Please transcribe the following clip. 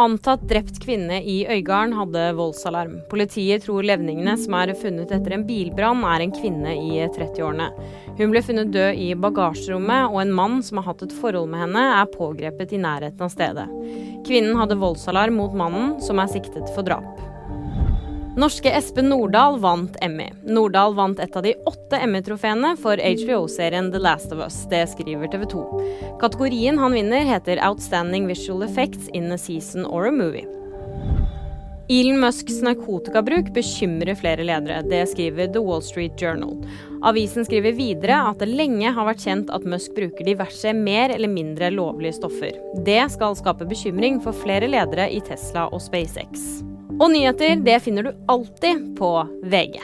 Antatt drept kvinne i Øygarden hadde voldsalarm. Politiet tror levningene som er funnet etter en bilbrann, er en kvinne i 30-årene. Hun ble funnet død i bagasjerommet, og en mann som har hatt et forhold med henne, er pågrepet i nærheten av stedet. Kvinnen hadde voldsalarm mot mannen, som er siktet for drap. Norske Espen Nordahl vant Emmy. Nordahl vant et av de åtte Emmy-trofeene for HBO-serien The Last of Us. Det skriver TV 2. Kategorien han vinner, heter Outstanding Visual Effects in a Season or a Movie. Elon Musks narkotikabruk bekymrer flere ledere. Det skriver The Wall Street Journal. Avisen skriver videre at det lenge har vært kjent at Musk bruker diverse mer eller mindre lovlige stoffer. Det skal skape bekymring for flere ledere i Tesla og SpaceX. Og nyheter det finner du alltid på VG.